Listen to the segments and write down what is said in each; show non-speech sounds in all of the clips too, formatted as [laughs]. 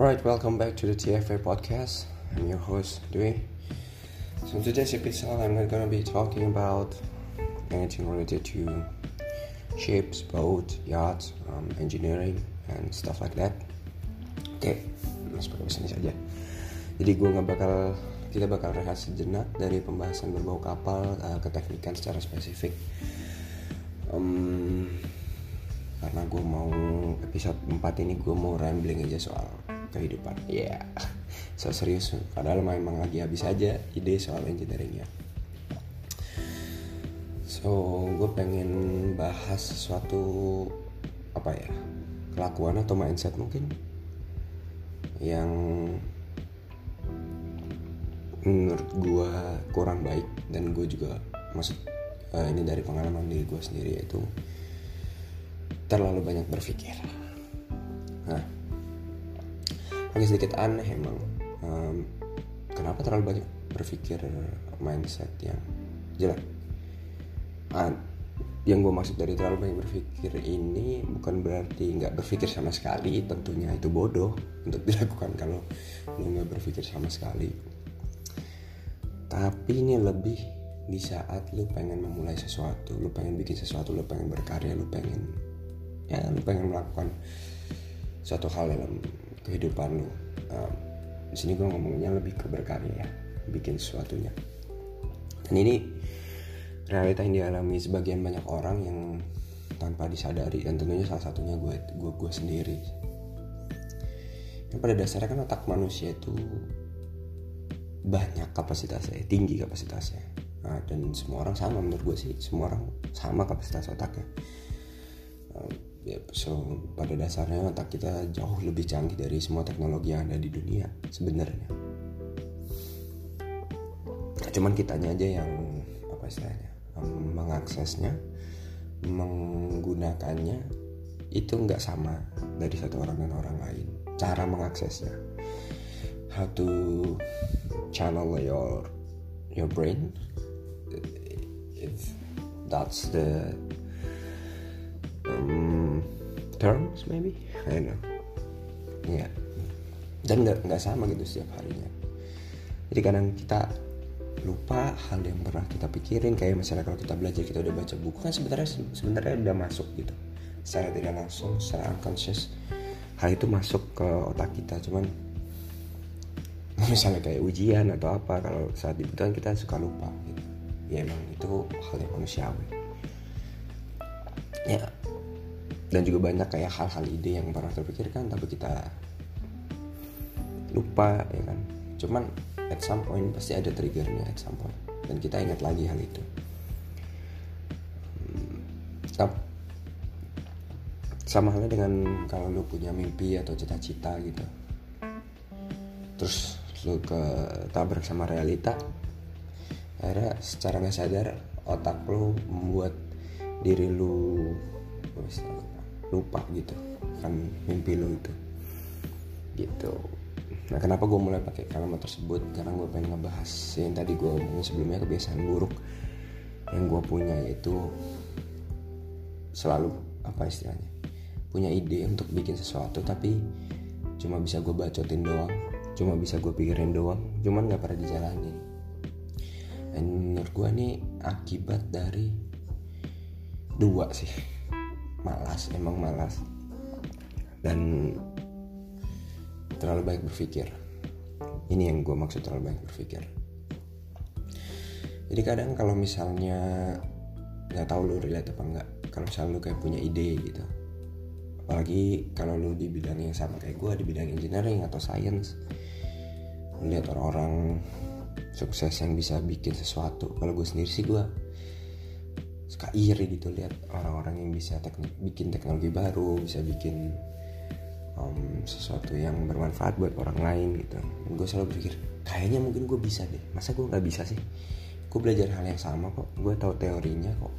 Alright, welcome back to the TFA podcast. I'm your host, Dwayne. So in today's episode, I'm not gonna be talking about anything related to ships, boat, yachts, um, engineering, and stuff like that. Oke, okay, pakai bahasa Indonesia aja. Jadi gue nggak bakal kita bakal rehat sejenak dari pembahasan berbau kapal uh, keteknikan secara spesifik. Um, karena gue mau episode 4 ini gue mau rambling aja soal kehidupan. Ya yeah. so serius padahal memang lagi habis aja ide soal engineeringnya so gue pengen bahas sesuatu apa ya kelakuan atau mindset mungkin yang menurut gue kurang baik dan gue juga maksud uh, ini dari pengalaman diri gue sendiri yaitu terlalu banyak berpikir. Nah agak sedikit aneh emang. Um, kenapa terlalu banyak berpikir mindset yang jelek? Ah, yang gue maksud dari terlalu banyak berpikir ini bukan berarti nggak berpikir sama sekali tentunya itu bodoh untuk [laughs] dilakukan kalau lo nggak berpikir sama sekali. Tapi ini lebih di saat lu pengen memulai sesuatu lu pengen bikin sesuatu lu pengen berkarya lu pengen ya lu pengen melakukan suatu hal dalam kehidupan lu. Um, di sini gue ngomongnya lebih ke berkarya ya bikin sesuatunya. Dan ini realita yang dialami sebagian banyak orang yang tanpa disadari dan tentunya salah satunya gue gue gue sendiri. Yang pada dasarnya kan otak manusia itu banyak kapasitasnya tinggi kapasitasnya. Nah, dan semua orang sama menurut gue sih semua orang sama kapasitas otaknya ya so pada dasarnya otak kita jauh lebih canggih dari semua teknologi yang ada di dunia sebenarnya. Nah, cuman kitanya aja yang apa istilahnya mengaksesnya menggunakannya itu nggak sama dari satu orang dan orang lain. Cara mengaksesnya. How to channel your your brain if that's the um, terms maybe? I know. Ya yeah. dan nggak nggak sama gitu setiap harinya. Jadi kadang kita lupa hal yang pernah kita pikirin. Kayak misalnya kalau kita belajar kita udah baca buku kan sebenarnya sebenarnya udah masuk gitu. Secara tidak langsung secara unconscious hal itu masuk ke otak kita. Cuman misalnya kayak ujian atau apa kalau saat dibutuhkan kita suka lupa gitu. Ya emang itu hal yang manusiawi. Ya dan juga banyak kayak hal-hal ide yang pernah terpikirkan tapi kita lupa ya kan? Cuman at some point pasti ada triggernya at some point. Dan kita ingat lagi hal itu. Hmm, sama halnya dengan kalau lu punya mimpi atau cita-cita gitu. Terus lu ke tabrak sama realita akhirnya secara nggak sadar otak lu membuat diri lu lupa gitu kan mimpi lo itu. Gitu. Nah kenapa gue mulai pakai kalimat tersebut? Karena gue pengen ngebahas yang tadi gue omongin sebelumnya kebiasaan buruk yang gue punya yaitu selalu apa istilahnya punya ide untuk bikin sesuatu tapi cuma bisa gue bacotin doang cuma bisa gue pikirin doang cuman nggak pernah dijalanin. Dan menurut gue nih akibat dari dua sih malas emang malas. Dan terlalu baik berpikir. Ini yang gue maksud terlalu baik berpikir. Jadi kadang kalau misalnya nggak tahu lu relate apa enggak kalau misalnya lu kayak punya ide gitu. Apalagi kalau lu di bidang yang sama kayak gue di bidang engineering atau science lihat orang-orang sukses yang bisa bikin sesuatu. Kalau gue sendiri sih gue suka iri gitu lihat orang-orang yang bisa teknik, bikin teknologi baru bisa bikin um, sesuatu yang bermanfaat buat orang lain gitu. Gue selalu berpikir kayaknya mungkin gue bisa deh. Masa gue nggak bisa sih? Gue belajar hal yang sama kok. Gue tahu teorinya kok.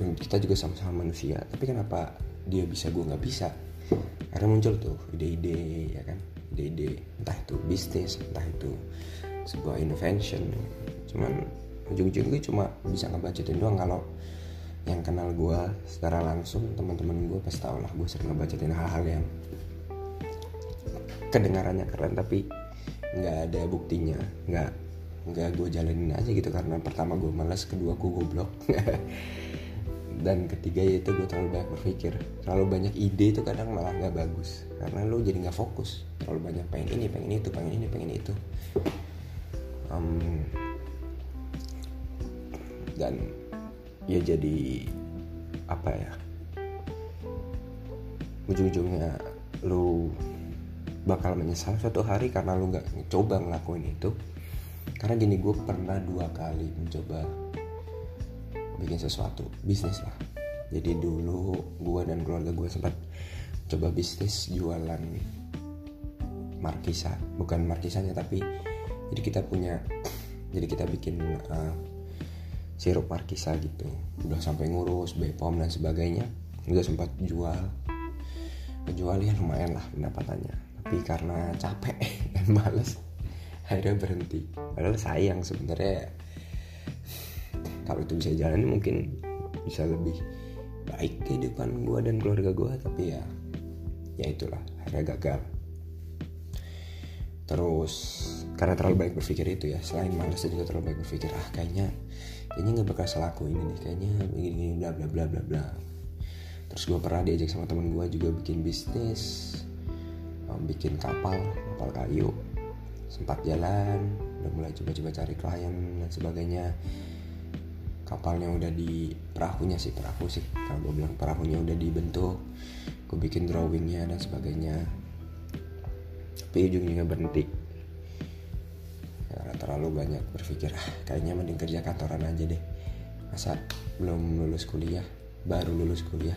Dan kita juga sama-sama manusia tapi kenapa dia bisa gue nggak bisa? Karena muncul tuh ide-ide ya kan? Ide-ide. Entah itu bisnis entah itu sebuah invention. Cuman ujung-ujungnya cuma bisa ngebacotin doang. Kalau yang kenal gue secara langsung teman-teman gue pasti tau lah gue sering ngebacotin hal-hal yang kedengarannya keren tapi nggak ada buktinya. Nggak nggak gue jalanin aja gitu. Karena pertama gue malas kedua gue goblok. [laughs] Dan ketiga yaitu gue terlalu banyak berpikir. Terlalu banyak ide itu kadang malah nggak bagus. Karena lo jadi nggak fokus. Terlalu banyak pengen ini pengen itu pengen ini pengen itu. Um, dan ya jadi apa ya ujung-ujungnya lu bakal menyesal suatu hari karena lu nggak coba ngelakuin itu. Karena gini gue pernah dua kali mencoba bikin sesuatu bisnis lah. Jadi dulu gue dan keluarga gue sempat coba bisnis jualan markisa. Bukan markisanya tapi jadi kita punya jadi kita bikin uh, sirup markisa gitu. Udah sampai ngurus bepom dan sebagainya. Udah sempat jual. Jual ya lumayan lah pendapatannya. Tapi karena capek dan [laughs] males. Akhirnya berhenti. Padahal sayang sebenarnya. Kalau itu bisa jalan mungkin bisa lebih baik kehidupan gue dan keluarga gue tapi ya ya itulah. Akhirnya gagal. Terus karena terlalu banyak berpikir itu ya. Selain males juga terlalu banyak berpikir ah kayaknya kayaknya nggak bakal selaku ini nih kayaknya begini bla bla bla bla bla. Terus gue pernah diajak sama temen gue juga bikin bisnis bikin kapal kapal kayu. Sempat jalan udah mulai coba-coba cari klien dan sebagainya. Kapalnya udah di perahunya sih perahu sih. Kalau gue bilang perahunya udah dibentuk gue bikin drawingnya dan sebagainya. Tapi ujungnya berhenti karena terlalu banyak berpikir ah, kayaknya mending kerja kantoran aja deh. Masa belum lulus kuliah baru lulus kuliah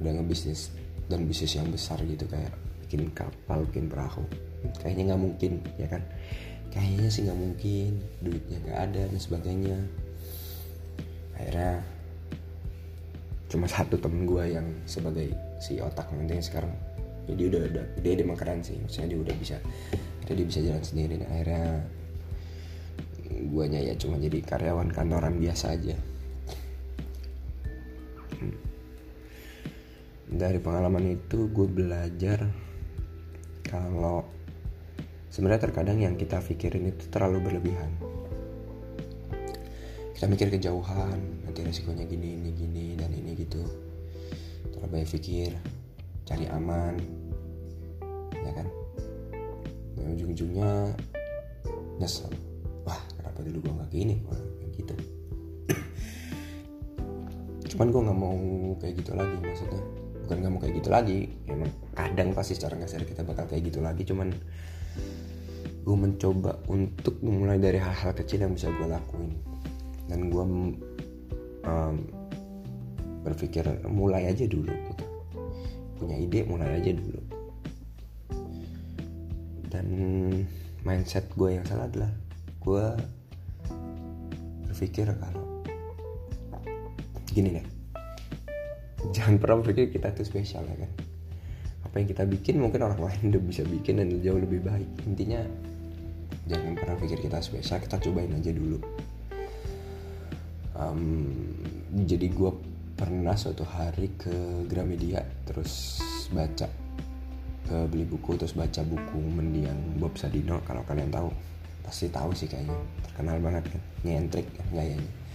udah ngebisnis dan bisnis yang besar gitu kayak bikin kapal bikin perahu. Kayaknya nggak mungkin ya kan? Kayaknya sih nggak mungkin duitnya nggak ada dan sebagainya. Akhirnya cuma satu temen gue yang sebagai si otak nanti sekarang ya dia udah udah dia emang keren sih maksudnya dia udah bisa akhirnya dia bisa jalan sendiri. Dan akhirnya guanya ya cuma jadi karyawan kantoran biasa aja. Hmm. dari pengalaman itu gue belajar kalau sebenarnya terkadang yang kita pikirin itu terlalu berlebihan. Kita mikir kejauhan nanti resikonya gini ini gini dan ini gitu. Terlalu banyak pikir cari aman ujung-ujungnya nyesel. Wah kenapa dulu gue nggak gini? Kayak gitu. [coughs] Cuman gue nggak mau kayak gitu lagi maksudnya. Bukan nggak mau kayak gitu lagi emang kadang pasti secara nggak sadar kita bakal kayak gitu lagi cuman gue mencoba untuk memulai dari hal-hal kecil yang bisa gue lakuin. Dan gue um, berpikir mulai aja dulu gitu. Punya ide mulai aja dulu dan mindset gue yang salah adalah gue berpikir kalau gini deh. Jangan pernah berpikir kita tuh spesial ya kan. Apa yang kita bikin mungkin orang lain udah bisa bikin dan jauh lebih baik. Intinya jangan pernah pikir kita spesial kita cobain aja dulu. Um, jadi gue pernah suatu hari ke Gramedia terus baca ke beli buku terus baca buku mendiang Bob Sadino kalau kalian tahu pasti tahu sih kayaknya. Terkenal banget kan? Nyentrik gayanya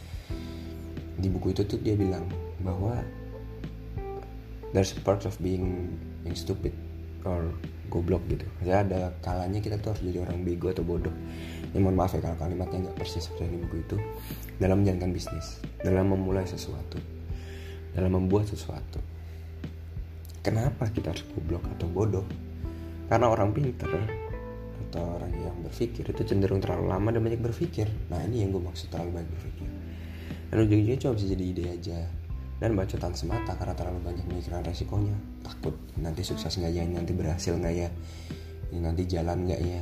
di buku itu tuh dia bilang bahwa there's a part of being being stupid or goblok gitu. Maksudnya ada kalanya kita tuh harus jadi orang bego atau bodoh. Ya mohon maaf ya kalau kalimatnya nggak persis seperti di buku itu. Dalam menjalankan bisnis dalam memulai sesuatu dalam membuat sesuatu kenapa kita harus goblok atau bodoh? Karena orang pinter atau orang yang berpikir itu cenderung terlalu lama dan banyak berpikir. Nah ini yang gue maksud terlalu banyak berpikir. Dan ujung-ujungnya cuma bisa jadi ide aja. Dan bacotan semata karena terlalu banyak memikirkan resikonya. Takut nanti sukses nggak ya nanti berhasil nggak ya nanti jalan nggak ya.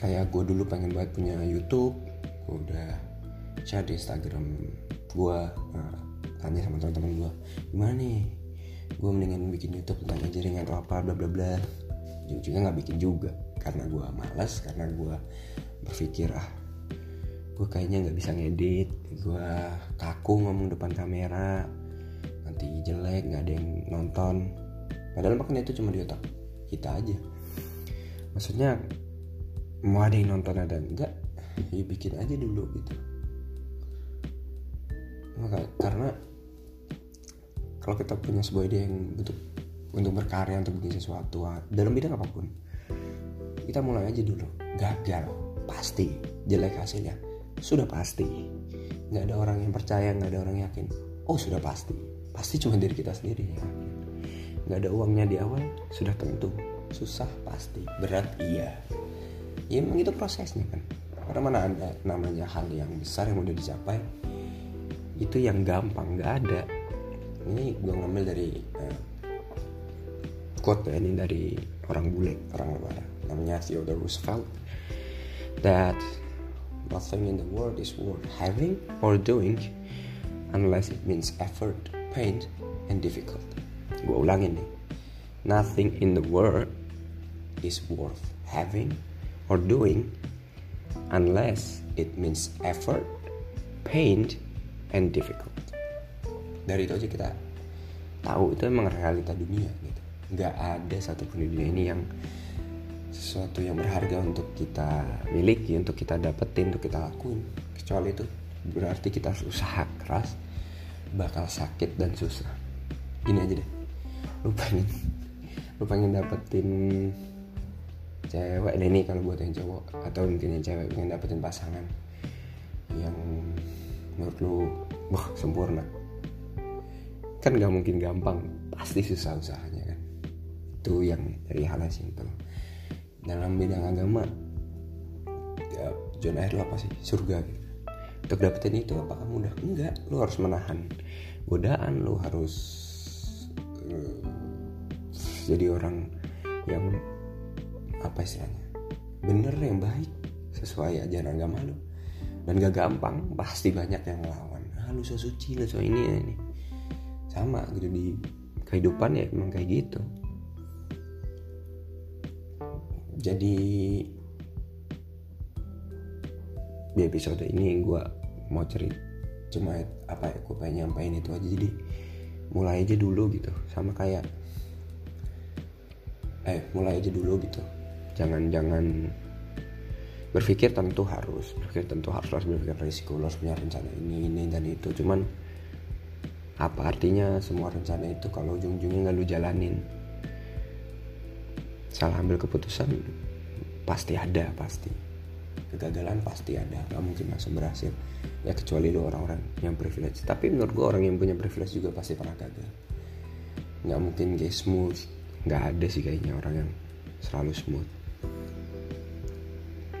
Kayak gue dulu pengen banget punya YouTube. Gue udah share di Instagram gue nah, tanya sama teman-teman gue gimana nih? Gue mendingan bikin YouTube tentang jaringan atau apa bla bla bla. Ujung-ujungnya nggak bikin juga karena gue malas karena gue berpikir ah gue kayaknya nggak bisa ngedit gue kaku ngomong depan kamera nanti jelek nggak ada yang nonton. Padahal makanya itu cuma di otak kita aja. Maksudnya mau ada yang nonton ada enggak ya bikin aja dulu gitu. Maka karena kalau kita punya sebuah ide yang untuk untuk berkarya untuk bikin sesuatu dalam bidang apa pun kita mulai aja dulu. Gagal pasti. Jelek hasilnya. Sudah pasti. Nggak ada orang yang percaya nggak ada orang yakin. Oh sudah pasti. Pasti cuma diri kita sendiri ya nggak ada uangnya di awal sudah tentu. Susah pasti. Berat iya. Ya memang itu prosesnya kan. Karena mana ada namanya hal yang besar yang udah dicapai itu yang gampang. Nggak ada ini gue ngambil dari uh, quote ya ini dari orang bule orang luar namanya Theodore Roosevelt that nothing in the world is worth having or doing unless it means effort, pain, and difficult. Gue ulangin nih. Nothing in the world is worth having or doing unless it means effort, pain, and difficult. Dari itu aja kita tahu itu emang realita dunia gitu. Gak ada satupun di dunia ini yang sesuatu yang berharga untuk kita miliki, untuk kita dapetin, untuk kita lakuin. Kecuali itu berarti kita harus usaha keras, bakal sakit dan susah. Gini aja deh, lu pengen, lu pengen dapetin cewek ini kalau buat yang cowok atau mungkin yang cewek pengen dapetin pasangan yang menurut lu wah sempurna kan gak mungkin gampang. Pasti susah usahanya kan. Itu yang dari hal yang simpel. Dalam bidang agama ya, zona air lu apa sih? Surga gitu. Untuk dapetin itu apakah mudah enggak lu harus menahan godaan lu harus uh, jadi orang yang apa istilahnya bener yang baik sesuai ajaran agama lu. Dan gak gampang pasti banyak yang ngelawan. Ah lu so suci lu so ini ya ini sama gitu di kehidupan ya emang kayak gitu. Jadi di episode ini gue mau cerita cuma apa ya gue pengen nyampain itu aja. Jadi mulai aja dulu gitu sama kayak eh mulai aja dulu gitu. Jangan jangan berpikir tentu harus berpikir tentu harus harus berpikir risiko harus punya rencana ini ini dan itu. Cuman apa artinya semua rencana itu kalau ujung-ujungnya nggak lu jalanin? Salah ambil keputusan pasti ada pasti. Kegagalan pasti ada nggak mungkin langsung berhasil. Ya kecuali lu orang-orang yang privilege. Tapi menurut gua orang yang punya privilege juga pasti pernah gagal. Nggak mungkin kayak smooth. Nggak ada sih kayaknya orang yang selalu smooth.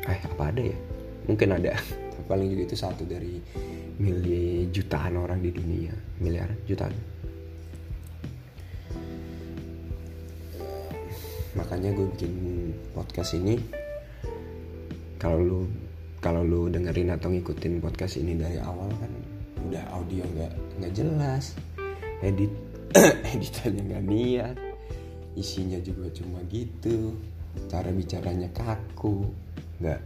Eh apa ada ya? Mungkin ada [laughs] paling juga itu satu dari miliar jutaan orang di dunia. Miliar jutaan. Makanya gue bikin podcast ini. Kalau lu kalau lu dengerin atau ngikutin podcast ini dari awal kan udah audio nggak nggak jelas. Edit [coughs] editannya nggak niat. Isinya juga cuma gitu. Cara bicaranya kaku. Nggak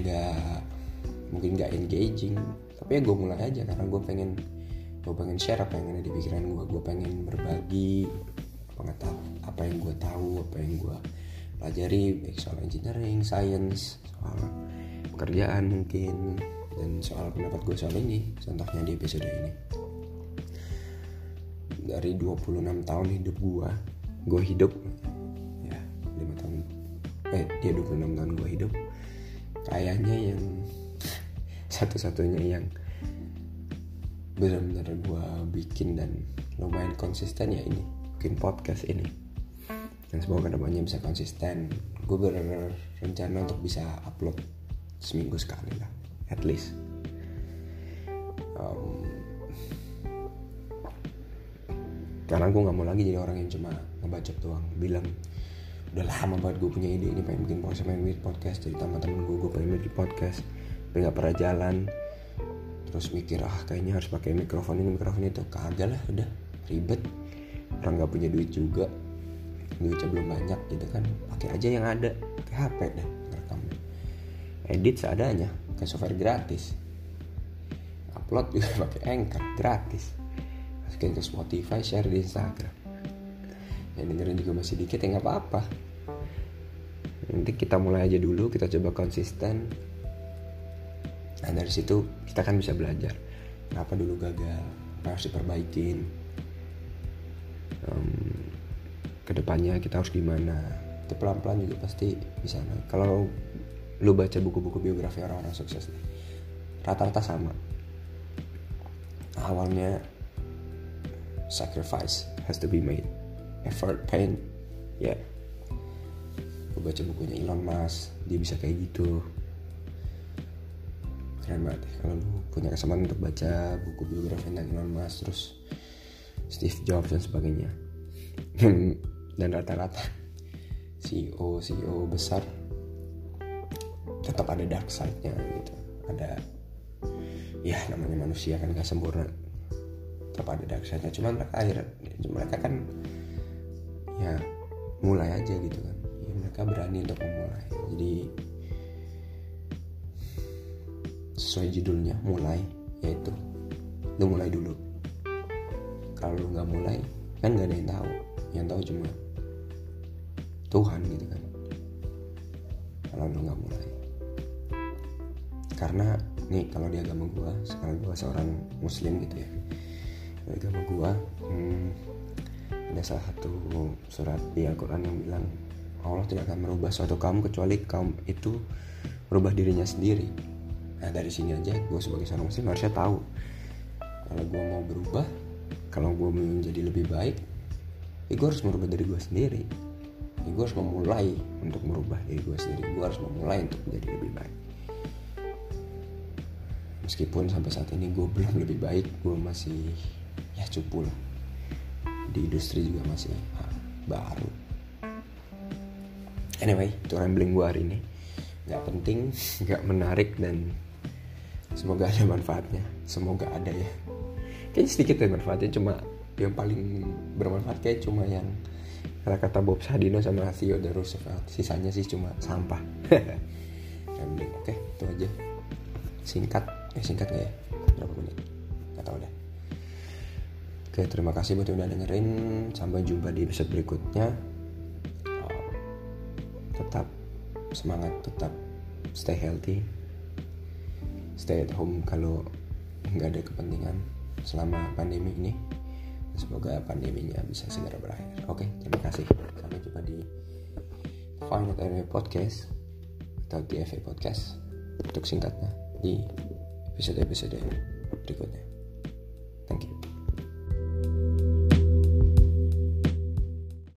nggak mungkin nggak engaging. Tapi ya gue mulai aja karena gue pengen gue pengen share apa yang ada di pikiran gue gue pengen berbagi pengetahuan apa yang gue tahu apa yang gue pelajari baik soal engineering science soal pekerjaan mungkin dan soal pendapat gue soal ini contohnya di episode ini. Dari 26 tahun hidup gue gue hidup ya 5 tahun eh dia 26 tahun gue hidup kayaknya yang satu-satunya yang benar-benar gue bikin dan lumayan konsisten ya ini bikin podcast ini. Dan semoga ke depannya bisa konsisten. Gue berencana untuk bisa upload seminggu sekali lah at least. Um, karena gue nggak mau lagi jadi orang yang cuma ngebacot doang bilang udah lama banget gue punya ide ini pengen bikin podcast pengen bikin podcast. Jadi sama temen gue gue pengen bikin podcast tapi nggak pernah jalan. Terus mikir ah kayaknya harus pakai mikrofon ini mikrofon itu. Kagak lah udah. Ribet. Orang nggak punya duit juga. Duitnya belum banyak gitu kan. Pakai aja yang ada. Pakai HP deh rekam edit seadanya. Pakai software gratis. Upload juga [laughs] pakai anchor gratis. Masukin ke Spotify share di Instagram yang dengerin juga masih dikit ya nggak apa-apa. Nanti kita mulai aja dulu kita coba konsisten. Nah dari situ kita kan bisa belajar. Kenapa dulu gagal? Harus diperbaikin? Um, ke depannya kita harus gimana? Itu pelan-pelan juga pasti bisa naik. Kalau lu baca buku-buku biografi orang-orang sukses rata-rata sama. Awalnya sacrifice has to be made effort pain. Ya. Gue baca bukunya Elon Musk dia bisa kayak gitu. Keren banget ya kalau lu punya kesempatan untuk baca buku biografi tentang Elon Musk terus Steve Jobs dan sebagainya. Dan rata-rata CEO CEO besar tetap ada dark side-nya gitu. Ada ya namanya manusia kan gak sempurna. Tetap ada dark side-nya. Cuman mereka akhir mereka kan ya mulai aja gitu kan. Ya, mereka berani untuk memulai. Jadi sesuai judulnya mulai yaitu lu mulai dulu. Kalau lu nggak mulai kan nggak ada yang tahu. Yang tahu cuma Tuhan gitu kan. Kalau lu nggak mulai. Karena nih kalau di agama gua sekarang gua seorang muslim gitu ya. Di agama gua hmm, ada salah satu surat di Al-Quran yang bilang Allah tidak akan merubah suatu kaum kecuali kaum itu merubah dirinya sendiri. Nah dari sini aja gue sebagai seorang muslim harusnya tahu. Kalau gue mau berubah kalau gue mau menjadi lebih baik ya gue harus merubah diri gue sendiri. Ya gue harus memulai untuk merubah diri gue sendiri. Gue harus memulai untuk menjadi lebih baik. Meskipun sampai saat ini gue belum lebih baik gue masih ya cupu di industri juga masih ha, baru. Anyway itu rambling gue hari ini. Nggak penting [laughs] nggak menarik dan semoga ada manfaatnya. Semoga ada ya. Kayaknya sedikit ya manfaatnya cuma yang paling bermanfaat kayak cuma yang kata kata Bob Sadino sama Theodore Roosevelt. Sisanya sih cuma sampah. [laughs] Rambling oke itu aja. Singkat eh singkat gak ya? Berapa menit? Nggak tahu deh oke terima kasih buat yang udah dengerin. Sampai jumpa di episode berikutnya. Tetap semangat tetap stay healthy. Stay at home kalau nggak ada kepentingan selama pandemi ini. Semoga pandeminya bisa segera berakhir. Oke terima kasih. Sampai jumpa di Final Area Podcast atau TFA Podcast untuk singkatnya di episode-episode berikutnya